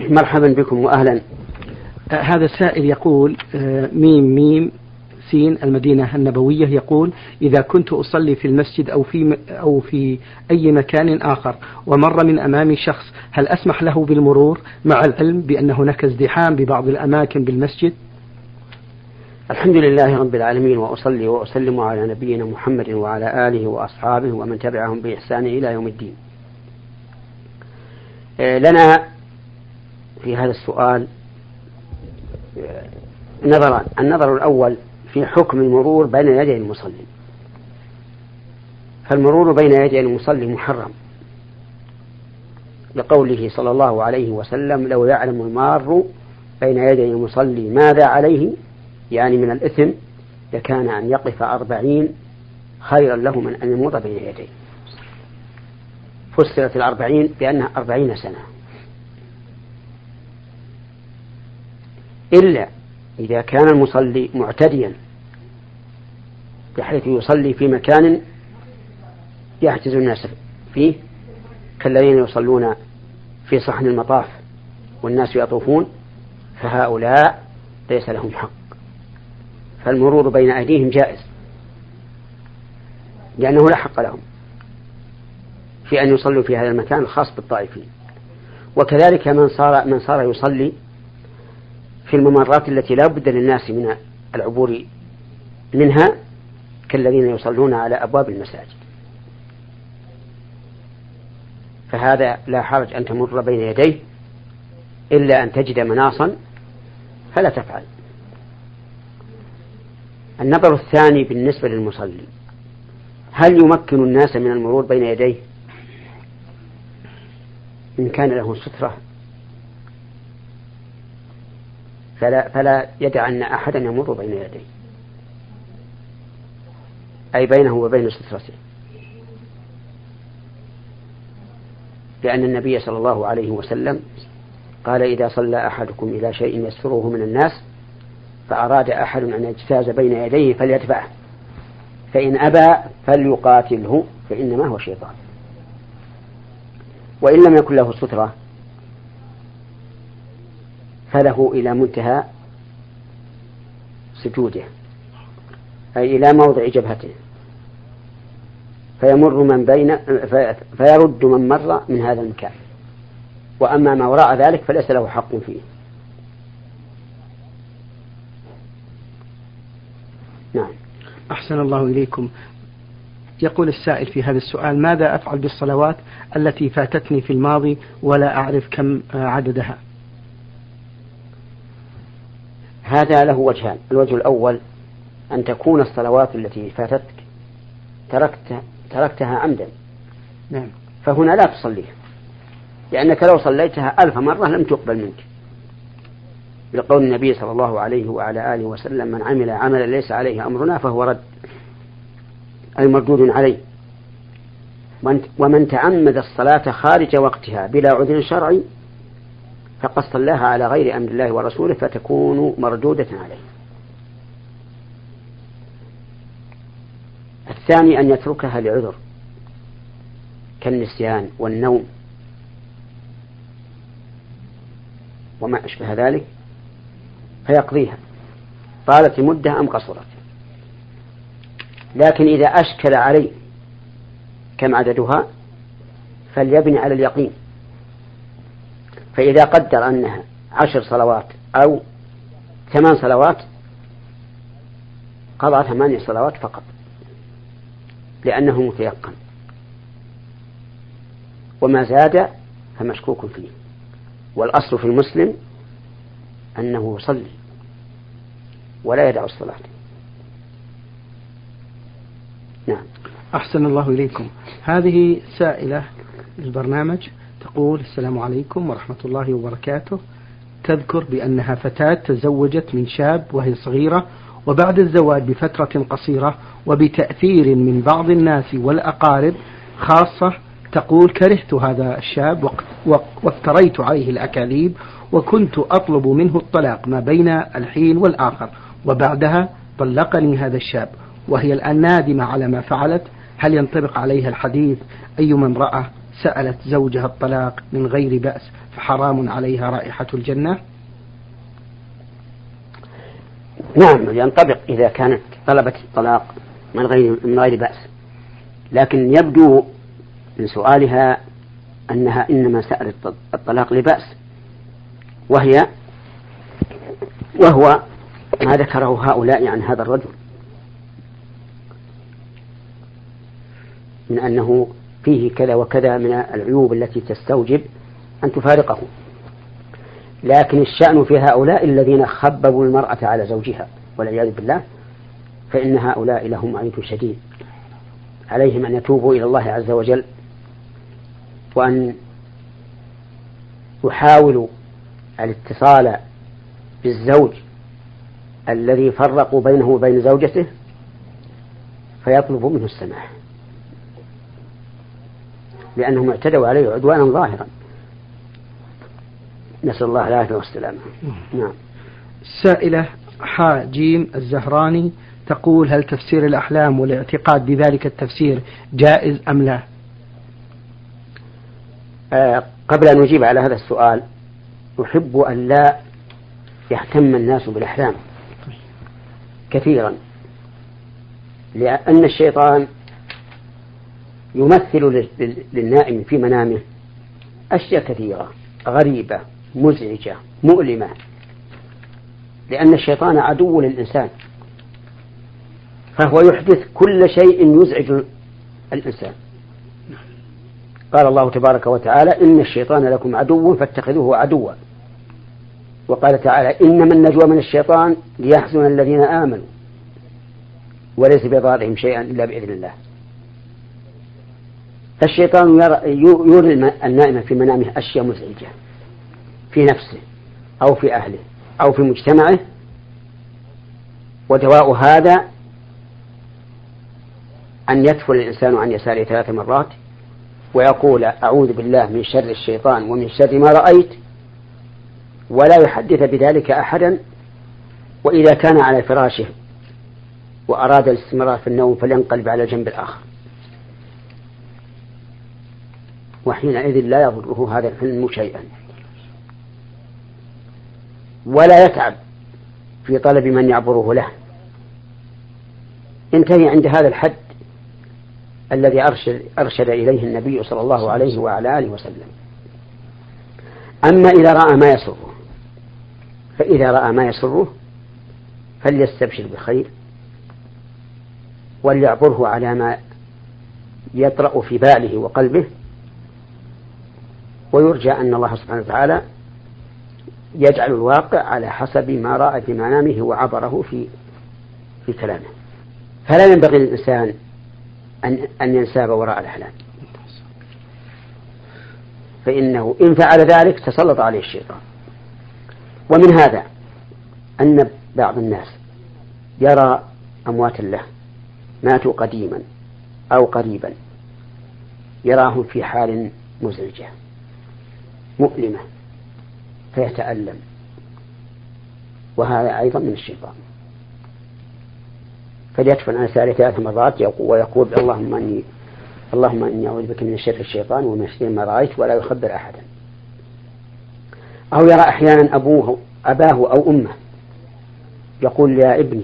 مرحبا بكم وأهلا آه، هذا السائل يقول آه، ميم ميم سين المدينة النبوية يقول إذا كنت أصلي في المسجد أو في أو في أي مكان آخر ومر من أمامي شخص هل أسمح له بالمرور مع العلم بأن هناك ازدحام ببعض الأماكن بالمسجد؟ الحمد لله رب العالمين وأصلي وأسلم على نبينا محمد وعلى آله وأصحابه ومن تبعهم بإحسان إلى يوم الدين آه، لنا في هذا السؤال نظران النظر الأول في حكم المرور بين يدي المصلي. فالمرور بين يدي المصلي محرم. لقوله صلى الله عليه وسلم لو يعلم المار بين يدي المصلي ماذا عليه؟ يعني من الإثم لكان أن يقف أربعين خيرا له من أن يمر بين يديه. فسرت الأربعين بأنها أربعين سنة. إلا إذا كان المصلي معتديا بحيث يصلي في مكان يحجز الناس فيه كالذين يصلون في صحن المطاف والناس يطوفون فهؤلاء ليس لهم حق. فالمرور بين أيديهم جائز لأنه لا حق لهم في أن يصلوا في هذا المكان الخاص بالطائفين. وكذلك من صار من صار يصلي في الممرات التي لا بد للناس من العبور منها كالذين يصلون على أبواب المساجد. فهذا لا حرج أن تمر بين يديه إلا أن تجد مناصا فلا تفعل. النظر الثاني بالنسبة للمصلي هل يمكن الناس من المرور بين يديه؟ إن كان له سترة فلا, فلا يدع أن أحدا يمر بين يديه. أي بينه وبين سترته. لأن النبي صلى الله عليه وسلم قال إذا صلى أحدكم إلى شيء يستره من الناس فأراد أحد أن يجتاز بين يديه فليدفعه. فإن أبى فليقاتله فإنما هو شيطان. وإن لم يكن له سترة فله إلى منتهى سجوده أي إلى موضع جبهته. فيمر من بين فيرد من مر من هذا المكان. وأما ما وراء ذلك فليس له حق فيه. نعم. أحسن الله إليكم. يقول السائل في هذا السؤال ماذا أفعل بالصلوات التي فاتتني في الماضي ولا أعرف كم عددها؟ هذا له وجهان. الوجه الأول أن تكون الصلوات التي فاتتك تركت تركتها عمدا. نعم. فهنا لا تصليها. لأنك لو صليتها ألف مرة لم تقبل منك. لقول النبي صلى الله عليه وعلى آله وسلم من عمل عملا ليس عليه أمرنا فهو رد. أي مردود عليه. ومن تعمد الصلاة خارج وقتها بلا عذر شرعي فقد صلاها على غير أمر الله ورسوله فتكون مردودة عليه. الثاني أن يتركها لعذر كالنسيان والنوم. وما أشبه ذلك فيقضيها. طالت المدة أم قصرت؟ لكن إذا أشكل عليه كم عددها فليبني على اليقين. فإذا قدر أنها عشر صلوات أو ثمان صلوات قضى ثمانية صلوات فقط لأنه متيقن. وما زاد فمشكوك فيه. والأصل في المسلم أنه يصلي ولا يدع الصلاة. نعم. أحسن الله إليكم. هذه سائلة البرنامج تقول السلام عليكم ورحمة الله وبركاته. تذكر بأنها فتاة تزوجت من شاب وهي صغيرة وبعد الزواج بفترة قصيرة وبتأثير من بعض الناس والأقارب خاصة تقول كرهت هذا الشاب وافتريت عليه الأكاذيب وكنت أطلب منه الطلاق ما بين الحين والآخر. وبعدها طلقني هذا الشاب وهي الآن نادمة على ما فعلت. هل ينطبق عليها الحديث أي من رأى سألت زوجها الطلاق من غير بأس فحرام عليها رائحة الجنة؟ نعم ينطبق إذا كانت طلبت الطلاق من غير من غير بأس. لكن يبدو من سؤالها أنها إنما سألت الطلاق لبأس وهي وهو ما ذكره هؤلاء عن هذا الرجل. من أنه فيه كذا وكذا من العيوب التي تستوجب أن تفارقه. لكن الشأن في هؤلاء الذين خببوا المرأة على زوجها والعياذ بالله فإن هؤلاء لهم عيد شديد. عليهم أن يتوبوا إلى الله عز وجل وأن يحاولوا الاتصال بالزوج الذي فرقوا بينه وبين زوجته فيطلب منه السماح. لأنهم اعتدوا عليه عدوانا ظاهرا. نسأل الله العافية والسلامة. نعم. السائلة حاجيم الزهراني تقول هل تفسير الأحلام والاعتقاد بذلك التفسير جائز أم لا؟ آه قبل أن نجيب على هذا السؤال أحب أن لا يهتم الناس بالأحلام. كثيرا. لأن الشيطان يمثل للنائم في منامه أشياء كثيرة غريبة مزعجة مؤلمة لأن الشيطان عدو للإنسان. فهو يحدث كل شيء يزعج الإنسان. قال الله تبارك وتعالى إن الشيطان لكم عدو فاتخذوه عدوا. وقال تعالى إنما النجوى من الشيطان ليحزن الذين آمنوا وليس بضارهم شيئا إلا بإذن الله. فالشيطان يرى النائم في منامه أشياء مزعجة. في نفسه أو في أهله أو في مجتمعه. ودواء هذا أن يدفل الإنسان عن يساره ثلاث مرات ويقول أعوذ بالله من شر الشيطان ومن شر ما رأيت. ولا يحدث بذلك أحدا. وإذا كان على فراشه وأراد الاستمرار في النوم فلينقلب على الجنب الآخر. وحينئذ لا يضره هذا الحلم شيئا. ولا يتعب في طلب من يعبره له. انتهي عند هذا الحد الذي أرشد, أرشد إليه النبي صلى الله عليه وعلى آله وسلم. أما إذا رأى ما يسره فإذا رأى ما يسره فليستبشر بخير وليعبره على ما يطرأ في باله وقلبه ويرجى أن الله سبحانه وتعالى يجعل الواقع على حسب ما رأى في منامه وعبره في في كلامه. فلا ينبغي للإنسان أن أن ينساب وراء الأحلام. فإنه إن فعل ذلك تسلط عليه الشيطان. ومن هذا أن بعض الناس يرى أموات له ماتوا قديما أو قريبا يراهم في حال مزعجة. مؤلمة فيتألم وهذا أيضا من الشيطان فليدفن عن ساري ثلاث مرات ويقول اللهم اني اللهم إني أعوذ بك من شر الشيطان ومن شر ما رأيت ولا يخبر احدا. أو يرى أحيانا ابوه أباه أو أمه يقول يا ابني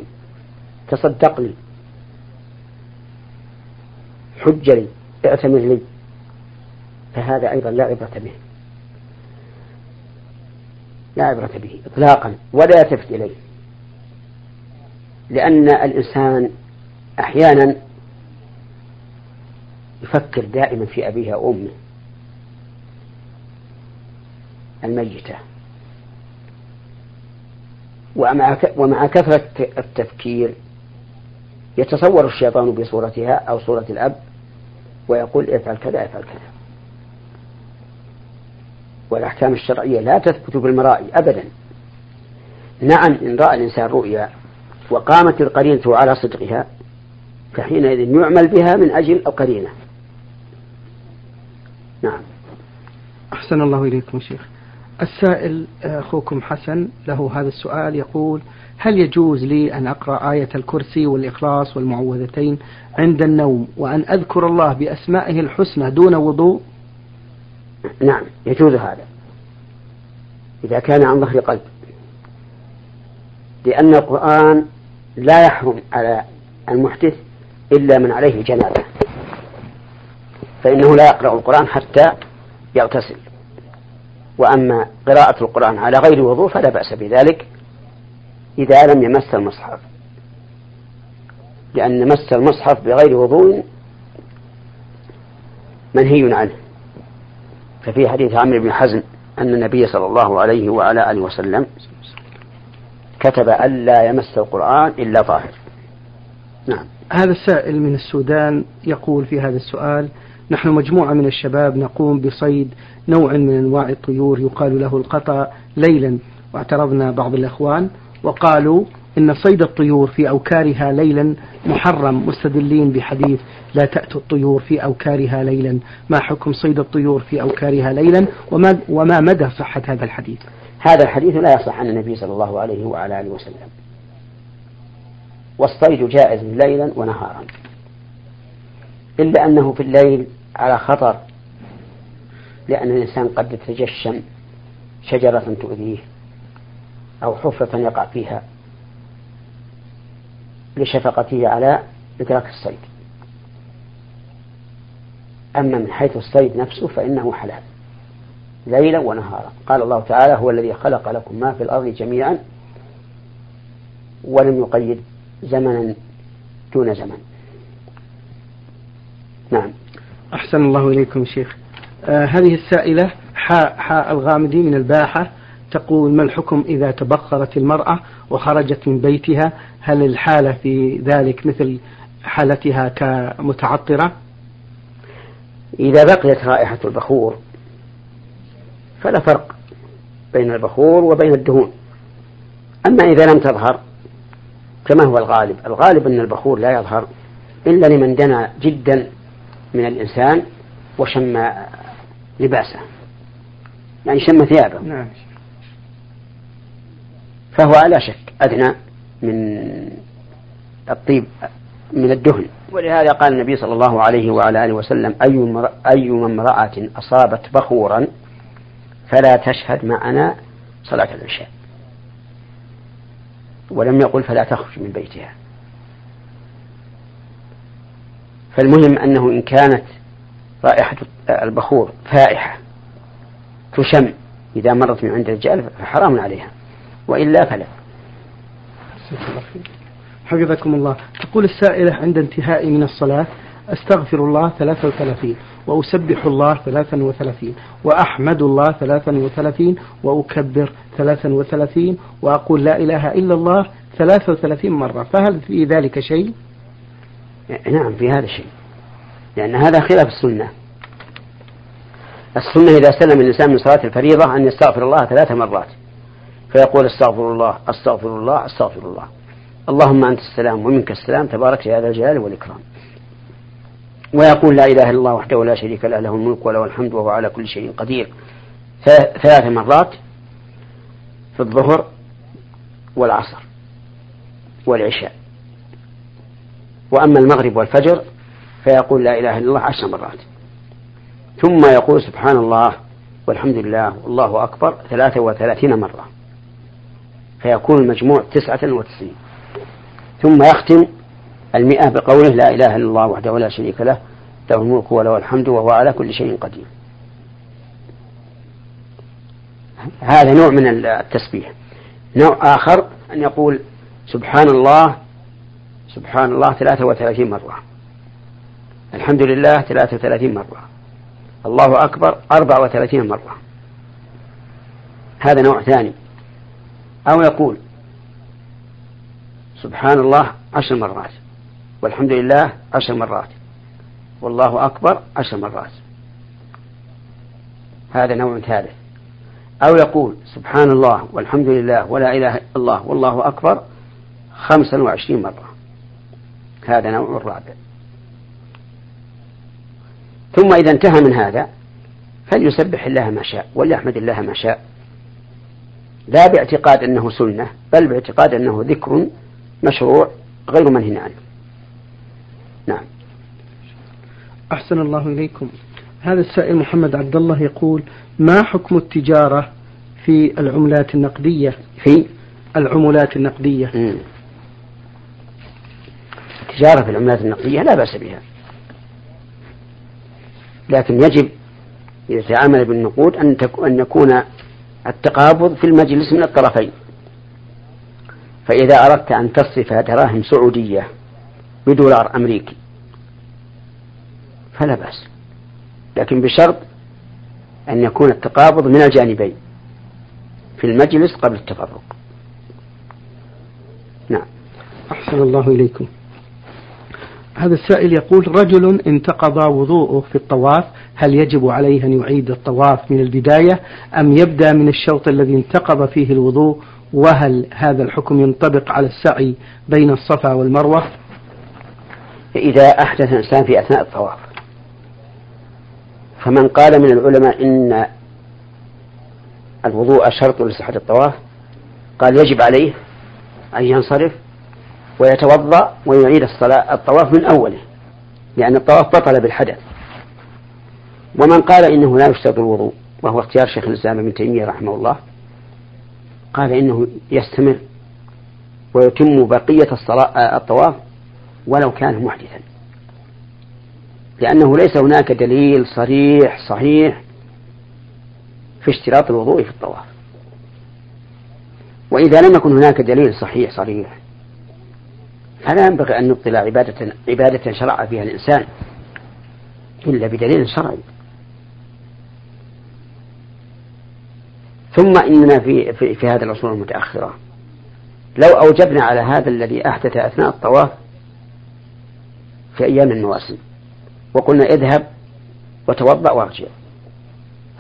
تصدق لي حج لي اعتمر لي فهذا أيضا لا عبرة به. لا عبرة به إطلاقا ولا يلتفت إليه. لأن الإنسان أحيانا يفكر دائما في أبيه أو أمه الميتة. ومع كثرة التفكير يتصور الشيطان بصورتها أو صورة الأب ويقول افعل كذا افعل كذا. والأحكام الشرعية لا تثبت بالمرائي أبدا. نعم إن رأى الإنسان رؤيا وقامت القرينة على صدقها فحينئذ يعمل بها من أجل القرينة. نعم. أحسن الله إليكم شيخ. السائل أخوكم حسن له هذا السؤال يقول هل يجوز لي أن أقرأ آية الكرسي والإخلاص والمعوذتين عند النوم وأن أذكر الله بأسمائه الحسنى دون وضوء؟ نعم يجوز هذا. إذا كان عن ظهر قلب. لأن القرآن لا يحرم على المحدث إلا من عليه جنابة. فإنه لا يقرأ القرآن حتى يغتسل. وأما قراءة القرآن على غير وضوء فلا بأس بذلك إذا لم يمس المصحف. لأن مس المصحف بغير وضوء منهي عنه. ففي حديث عمرو بن حزم أن النبي صلى الله عليه وعلى آله وسلم كتب ألا يمس القرآن إلا طاهر. نعم. هذا السائل من السودان يقول في هذا السؤال نحن مجموعة من الشباب نقوم بصيد نوع من أنواع الطيور يقال له القطا ليلا. واعترضنا بعض الإخوان وقالوا إن صيد الطيور في أوكارها ليلا محرم مستدلين بحديث لا تأتوا الطيور في أوكارها ليلا. ما حكم صيد الطيور في أوكارها ليلا؟ وما, وما مدى صحة هذا الحديث؟ هذا الحديث لا يصح عن النبي صلى الله عليه وعلى آله وسلم. والصيد جائز ليلا ونهارا. إلا أنه في الليل على خطر لأن الإنسان قد يتجشم شجرة تؤذيه أو حفرة يقع فيها. لشفقته على إدراك الصيد. أما من حيث الصيد نفسه فإنه حلال. ليلا ونهارا. قال الله تعالى هو الذي خلق لكم ما في الأرض جميعا ولم يقيد زمنا دون زمن. نعم. أحسن الله إليكم شيخ. آه هذه السائلة حاء حاء الغامدي من الباحة. تقول ما الحكم إذا تبخرت المرأة وخرجت من بيتها؟ هل الحالة في ذلك مثل حالتها كمتعطرة؟ إذا بقيت رائحة البخور فلا فرق بين البخور وبين الدهون. أما إذا لم تظهر كما هو الغالب؟ الغالب أن البخور لا يظهر إلا لمن دنا جدا من الإنسان وشم لباسه. يعني شم ثيابه. نعم. فهو على شك أدنى من الطيب من الدهن. ولهذا قال النبي صلى الله عليه وعلى آله وسلم أي أي امرأة أصابت بخورا فلا تشهد معنا صلاة العشاء. ولم يقل فلا تخرج من بيتها. فالمهم أنه إن كانت رائحة البخور فائحة تشم إذا مرت من عند الرجال فحرام عليها. وإلا فلا حفظكم الله. تقول السائلة عند انتهائي من الصلاة أستغفر الله 33 وأسبح الله 33 وأحمد الله 33 وأكبر 33 وأقول لا إله إلا الله 33 مرة. فهل في ذلك شيء؟ نعم في هذا شيء. لأن هذا خلاف السنة. السنة إذا سلم الإنسان من صلاة الفريضة أن يستغفر الله ثلاث مرات. فيقول استغفر الله استغفر الله استغفر الله. اللهم أنت السلام ومنك السلام تبارك يا ذا الجلال والإكرام. ويقول لا إله إلا الله وحده لا شريك له له الملك وله الحمد وهو على كل شيء قدير. ثلاث مرات في الظهر والعصر والعشاء. وأما المغرب والفجر فيقول لا إله إلا الله عشر مرات. ثم يقول سبحان الله والحمد لله والله أكبر ثلاثة وثلاثين مرة. فيكون المجموع تسعة وتسعين. ثم يختم المئة بقوله لا إله إلا الله وحده لا شريك له له الملك وله الحمد وهو على كل شيء قدير. هذا نوع من التسبيح. نوع آخر أن يقول سبحان الله سبحان الله ثلاثة وثلاثين مرة. الحمد لله ثلاثة وثلاثين مرة. الله أكبر أربع وثلاثين مرة. هذا نوع ثاني. أو يقول سبحان الله عشر مرات والحمد لله عشر مرات والله أكبر عشر مرات. هذا نوع ثالث. أو يقول سبحان الله والحمد لله ولا إله إلا الله والله أكبر خمسا وعشرين مرة. هذا نوع الرابع ثم إذا انتهى من هذا فليسبح الله ما شاء وليحمد الله ما شاء. لا باعتقاد أنه سنة بل باعتقاد أنه ذكر مشروع غير منهي عنه. نعم. أحسن الله إليكم. هذا السائل محمد عبد الله يقول ما حكم التجارة في العملات النقدية؟ في؟ العملات النقدية. مم. التجارة في العملات النقدية لا بأس بها. لكن يجب إذا تعامل بالنقود أن أن يكون التقابض في المجلس من الطرفين. فإذا أردت أن تصرف دراهم سعودية بدولار أمريكي فلا بأس. لكن بشرط أن يكون التقابض من الجانبين في المجلس قبل التفرق. نعم. أحسن الله إليكم. هذا السائل يقول رجل انتقض وضوءه في الطواف هل يجب عليه أن يعيد الطواف من البداية أم يبدأ من الشوط الذي انتقض فيه الوضوء؟ وهل هذا الحكم ينطبق على السعي بين الصفا والمروة؟ إذا أحدث الإنسان في أثناء الطواف. فمن قال من العلماء إن الوضوء شرط لصحة الطواف قال يجب عليه أن ينصرف ويتوضأ ويعيد الصلاة الطواف من أوله لأن الطواف بطل بالحدث. ومن قال إنه لا يشترط الوضوء وهو اختيار شيخ الإسلام ابن تيمية رحمه الله قال إنه يستمر ويتم بقية الصلاة الطواف ولو كان محدثا. لأنه ليس هناك دليل صريح صحيح في اشتراط الوضوء في الطواف. وإذا لم يكن هناك دليل صحيح صريح فلا ينبغي أن نبطل عبادة عبادة شرع فيها الإنسان إلا بدليل شرعي. ثم إننا في, في, في هذه العصور المتأخرة. لو أوجبنا على هذا الذي أحدث أثناء الطواف في أيام المواسم وقلنا اذهب وتوضأ وارجع.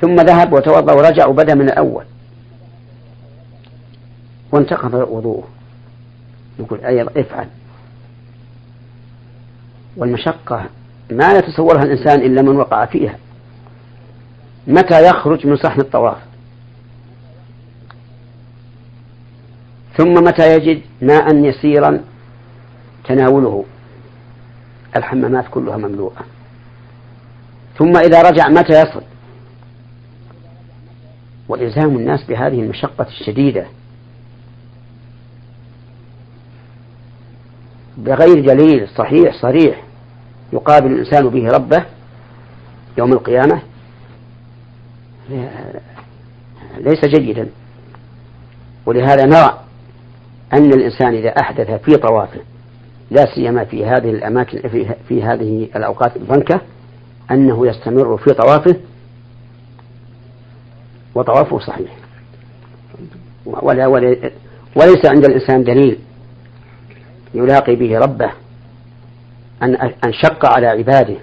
ثم ذهب وتوضأ ورجع وبدأ من الأول. وانتقض وضوءه. نقول أيضا افعل. والمشقة ما يتصورها الإنسان إلا من وقع فيها. متى يخرج من صحن الطواف؟ ثم متى يجد ماء يسيرا تناوله؟ الحمامات كلها مملوءة. ثم إذا رجع متى يصل؟ وإلزام الناس بهذه المشقة الشديدة. بغير دليل صحيح صريح يقابل الإنسان به ربه يوم القيامة ليس جيدا. ولهذا نرى أن الإنسان إذا أحدث في طوافه لا سيما في هذه الأماكن في, في هذه الأوقات الضنكة أنه يستمر في طوافه وطوافه صحيح. ولا وليس عند الإنسان دليل. يلاقي به ربه أن أن شق على عباده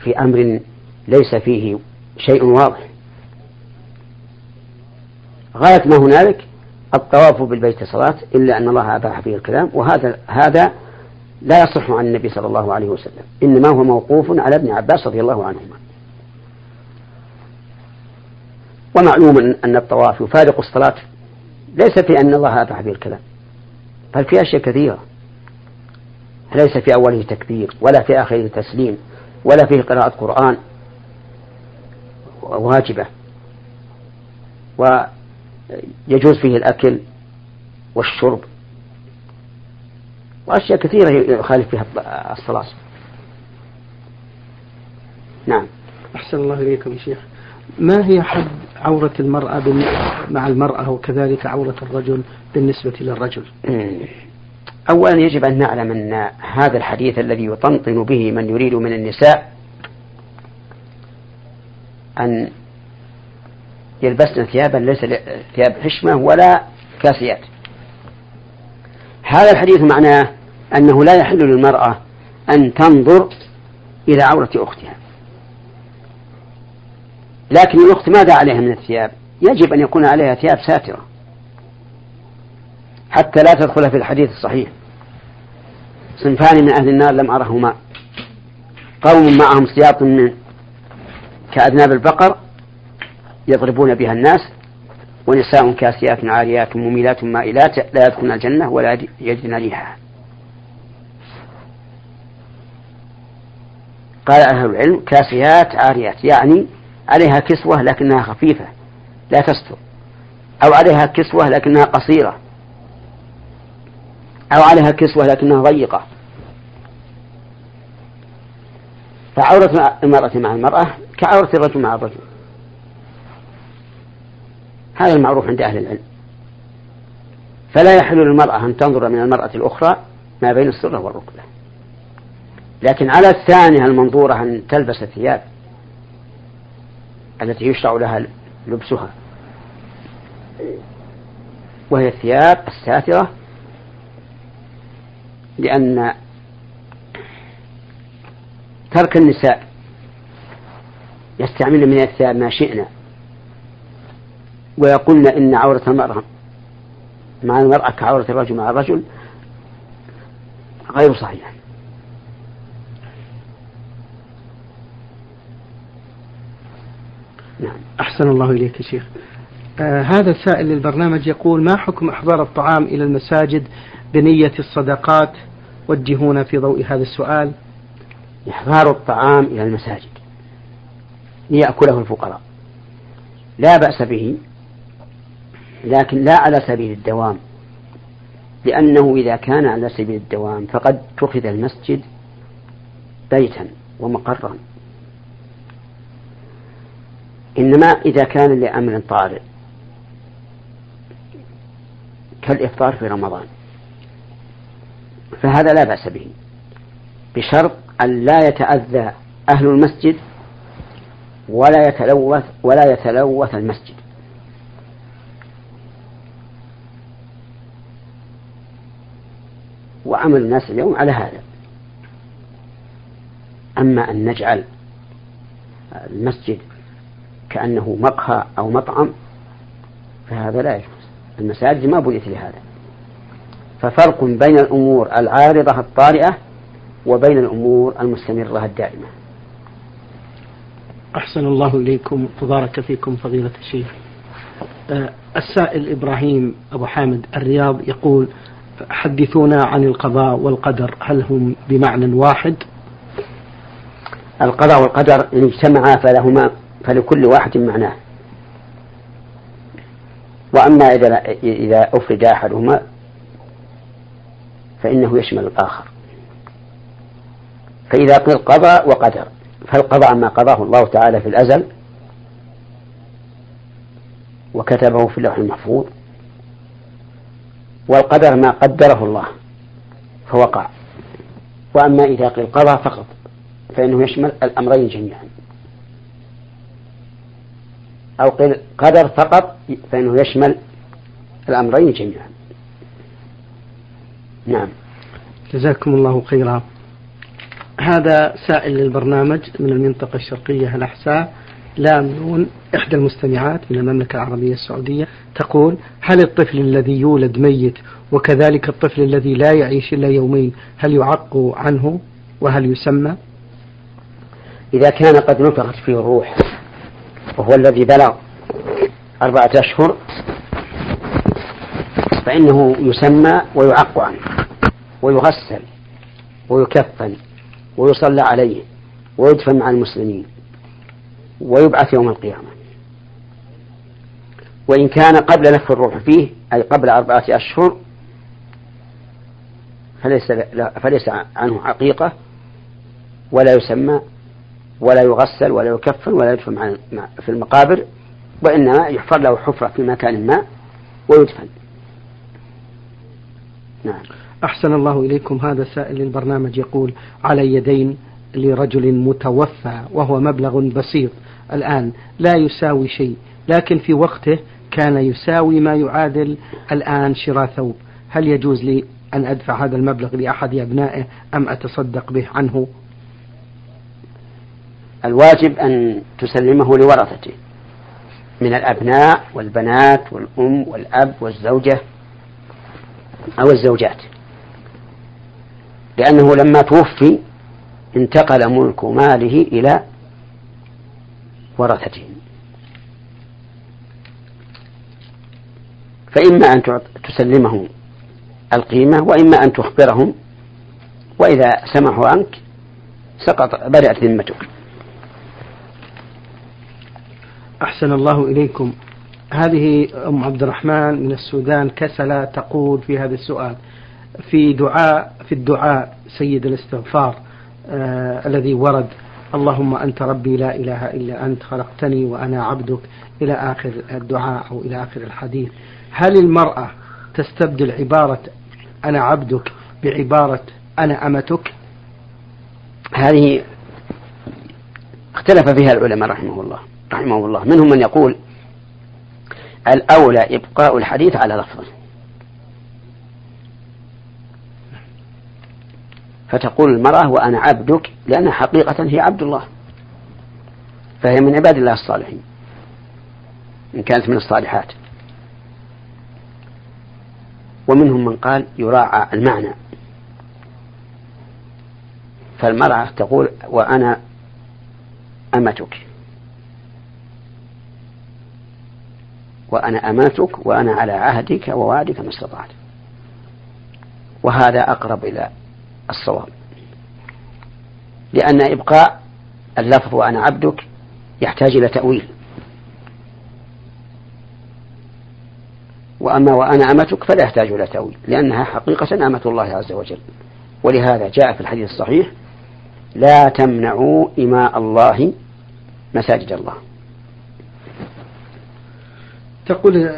في أمر ليس فيه شيء واضح. غاية ما هنالك الطواف بالبيت صلاة إلا أن الله أباح فيه الكلام وهذا هذا لا يصح عن النبي صلى الله عليه وسلم إنما هو موقوف على ابن عباس رضي الله عنهما. ومعلوم أن الطواف يفارق الصلاة ليس في أن الله أباح به الكلام. بل في أشياء كثيرة. ليس في أوله تكبير ولا في آخره تسليم ولا فيه قراءة قرآن. واجبة. ويجوز فيه الأكل والشرب. وأشياء كثيرة يخالف فيها الصلاة. نعم. أحسن الله إليكم شيخ. ما هي حد عورة المرأة مع المرأة وكذلك عورة الرجل بالنسبة للرجل؟ أولا يجب أن نعلم أن هذا الحديث الذي يطنطن به من يريد من النساء أن يلبسن ثيابا ليس ثياب حشمة ولا كاسيات. هذا الحديث معناه أنه لا يحل للمرأة أن تنظر إلى عورة أختها. لكن الأخت ماذا عليها من الثياب؟ يجب أن يكون عليها ثياب ساترة. حتى لا تدخل في الحديث الصحيح. صنفان من أهل النار لم أرهما. قوم معهم سياط من كأذناب البقر يضربون بها الناس ونساء كاسيات عاريات مميلات مائلات لا يدخلن الجنة ولا يجدن ريحها. قال أهل العلم كاسيات عاريات يعني عليها كسوة لكنها خفيفة لا تستر. أو عليها كسوة لكنها قصيرة. أو عليها كسوة لكنها ضيقة. فعورة المرأة مع المرأة كعورة الرجل مع الرجل. هذا المعروف عند أهل العلم. فلا يحل للمرأة أن تنظر من المرأة الأخرى ما بين السرة والركبة. لكن على الثانية المنظورة أن تلبس الثياب التي يشرع لها لبسها. وهي الثياب الساترة لأن ترك النساء يستعملن من الثياب ما شئنا. ويقولن إن عورة المرأة مع المرأة كعورة الرجل مع الرجل غير صحيح نعم. أحسن الله إليك يا شيخ. آه هذا السائل للبرنامج يقول ما حكم إحضار الطعام إلى المساجد بنية الصدقات؟ وجهونا في ضوء هذا السؤال. إحضار الطعام إلى المساجد ليأكله الفقراء. لا بأس به لكن لا على سبيل الدوام. لأنه إذا كان على سبيل الدوام فقد اتخذ المسجد بيتا ومقرا. إنما إذا كان لأمر طارئ. كالإفطار في رمضان. فهذا لا بأس به. بشرط أن لا يتأذى أهل المسجد ولا يتلوث ولا يتلوث المسجد. وعمل الناس اليوم على هذا. أما أن نجعل المسجد كأنه مقهى أو مطعم فهذا لا يجوز. المساجد ما بنيت لهذا. ففرق بين الأمور العارضة الطارئة وبين الأمور المستمرة الدائمة. أحسن الله إليكم. وبارك فيكم فضيلة الشيخ. أه السائل إبراهيم أبو حامد الرياض يقول حدثونا عن القضاء والقدر هل هم بمعنى واحد؟ القضاء والقدر إن اجتمعا فلهما فلكل واحد معناه. وأما إذا إذا أفرد أحدهما فإنه يشمل الآخر. فإذا قيل قضى وقدر. فالقضاء ما قضاه الله تعالى في الأزل وكتبه في اللوح المحفوظ. والقدر ما قدره الله فوقع. وأما إذا قيل قضى فقط فإنه يشمل الأمرين جميعا. أو قيل قدر فقط فإنه يشمل الأمرين جميعا. نعم. جزاكم الله خيرا. هذا سائل للبرنامج من المنطقة الشرقية الأحساء لام نون إحدى المستمعات من المملكة العربية السعودية تقول هل الطفل الذي يولد ميت وكذلك الطفل الذي لا يعيش إلا يومين هل يعق عنه وهل يسمى؟ إذا كان قد نفخت فيه الروح وهو الذي بلغ أربعة أشهر فإنه يسمى ويعق عنه ويغسل ويكفن ويصلى عليه ويدفن مع المسلمين ويبعث يوم القيامة. وإن كان قبل نفخ الروح فيه أي قبل أربعة أشهر فليس, فليس عنه حقيقة ولا يسمى ولا يغسل ولا يكفن ولا يدفن في المقابر وإنما يحفر له حفرة في مكان ما ويدفن. نعم. أحسن الله إليكم. هذا سائل للبرنامج يقول على يدين لرجل متوفى وهو مبلغ بسيط. الآن لا يساوي شيء لكن في وقته كان يساوي ما يعادل الآن شراء ثوب. هل يجوز لي أن أدفع هذا المبلغ لأحد أبنائه أم أتصدق به عنه؟ الواجب أن تسلمه لورثته من الأبناء والبنات والأم والأب والزوجة أو الزوجات. لأنه لما توفي انتقل ملك ماله إلى ورثته. فإما أن تسلمهم القيمة وإما أن تخبرهم وإذا سمحوا عنك سقط بدأت ذمتك. أحسن الله إليكم. هذه أم عبد الرحمن من السودان كسلة تقول في هذا السؤال في دعاء في الدعاء سيد الاستغفار آه الذي ورد اللهم أنت ربي لا إله إلا أنت خلقتني وأنا عبدك إلى آخر الدعاء أو إلى آخر الحديث. هل المرأة تستبدل عبارة أنا عبدك بعبارة أنا أمتك هذه اختلف فيها العلماء رحمه الله. رحمه الله. منهم من يقول الأولى إبقاء الحديث على لفظه فتقول المرأة وأنا عبدك لأنها حقيقة هي عبد الله. فهي من عباد الله الصالحين. إن كانت من الصالحات. ومنهم من قال يراعى المعنى. فالمرأة تقول وأنا أمتك. وأنا أماتك وأنا على عهدك ووعدك ما استطعت. وهذا أقرب إلى الصواب. لأن إبقاء اللفظ وأنا عبدك يحتاج إلى تأويل. وأما وأنا أمتك فلا يحتاج إلى تأويل لأنها حقيقة أمة الله عز وجل. ولهذا جاء في الحديث الصحيح لا تمنعوا إماء الله مساجد الله. تقول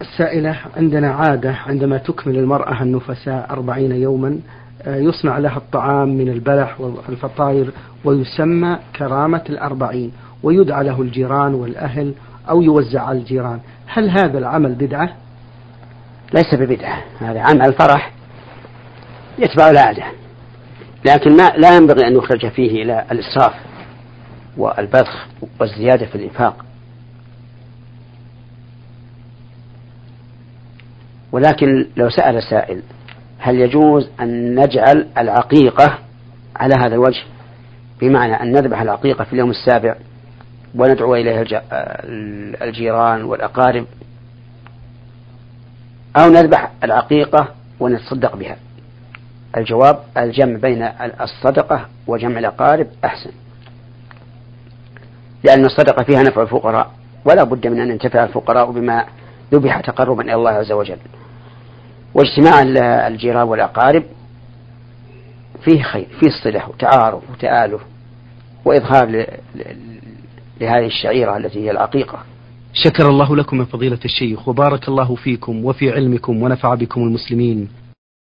السائلة عندنا عادة عندما تكمل المرأة النفساء أربعين يوما آه، يصنع لها الطعام من البلح والفطاير ويسمى كرامة الأربعين ويدعى له الجيران والأهل أو يوزع على الجيران هل هذا العمل بدعة؟ ليس ببدعة هذا عمل فرح يتبع العادة لكن ما لا ينبغي أن يخرج فيه إلى الإسراف والبذخ والزيادة في الإنفاق ولكن لو سأل سائل هل يجوز أن نجعل العقيقة على هذا الوجه؟ بمعنى أن نذبح العقيقة في اليوم السابع وندعو إليها الجيران والأقارب أو نذبح العقيقة ونتصدق بها. الجواب الجمع بين الصدقة وجمع الأقارب أحسن. لأن الصدقة فيها نفع الفقراء ولا بد من أن ينتفع الفقراء بما ذبح تقربا إلى الله عز وجل. واجتماع الجيران والأقارب فيه خير فيه صلة وتعارف وتآلف وإظهار لهذه الشعيرة التي هي العقيقة. شكر الله لكم من فضيلة الشيخ وبارك الله فيكم وفي علمكم ونفع بكم المسلمين.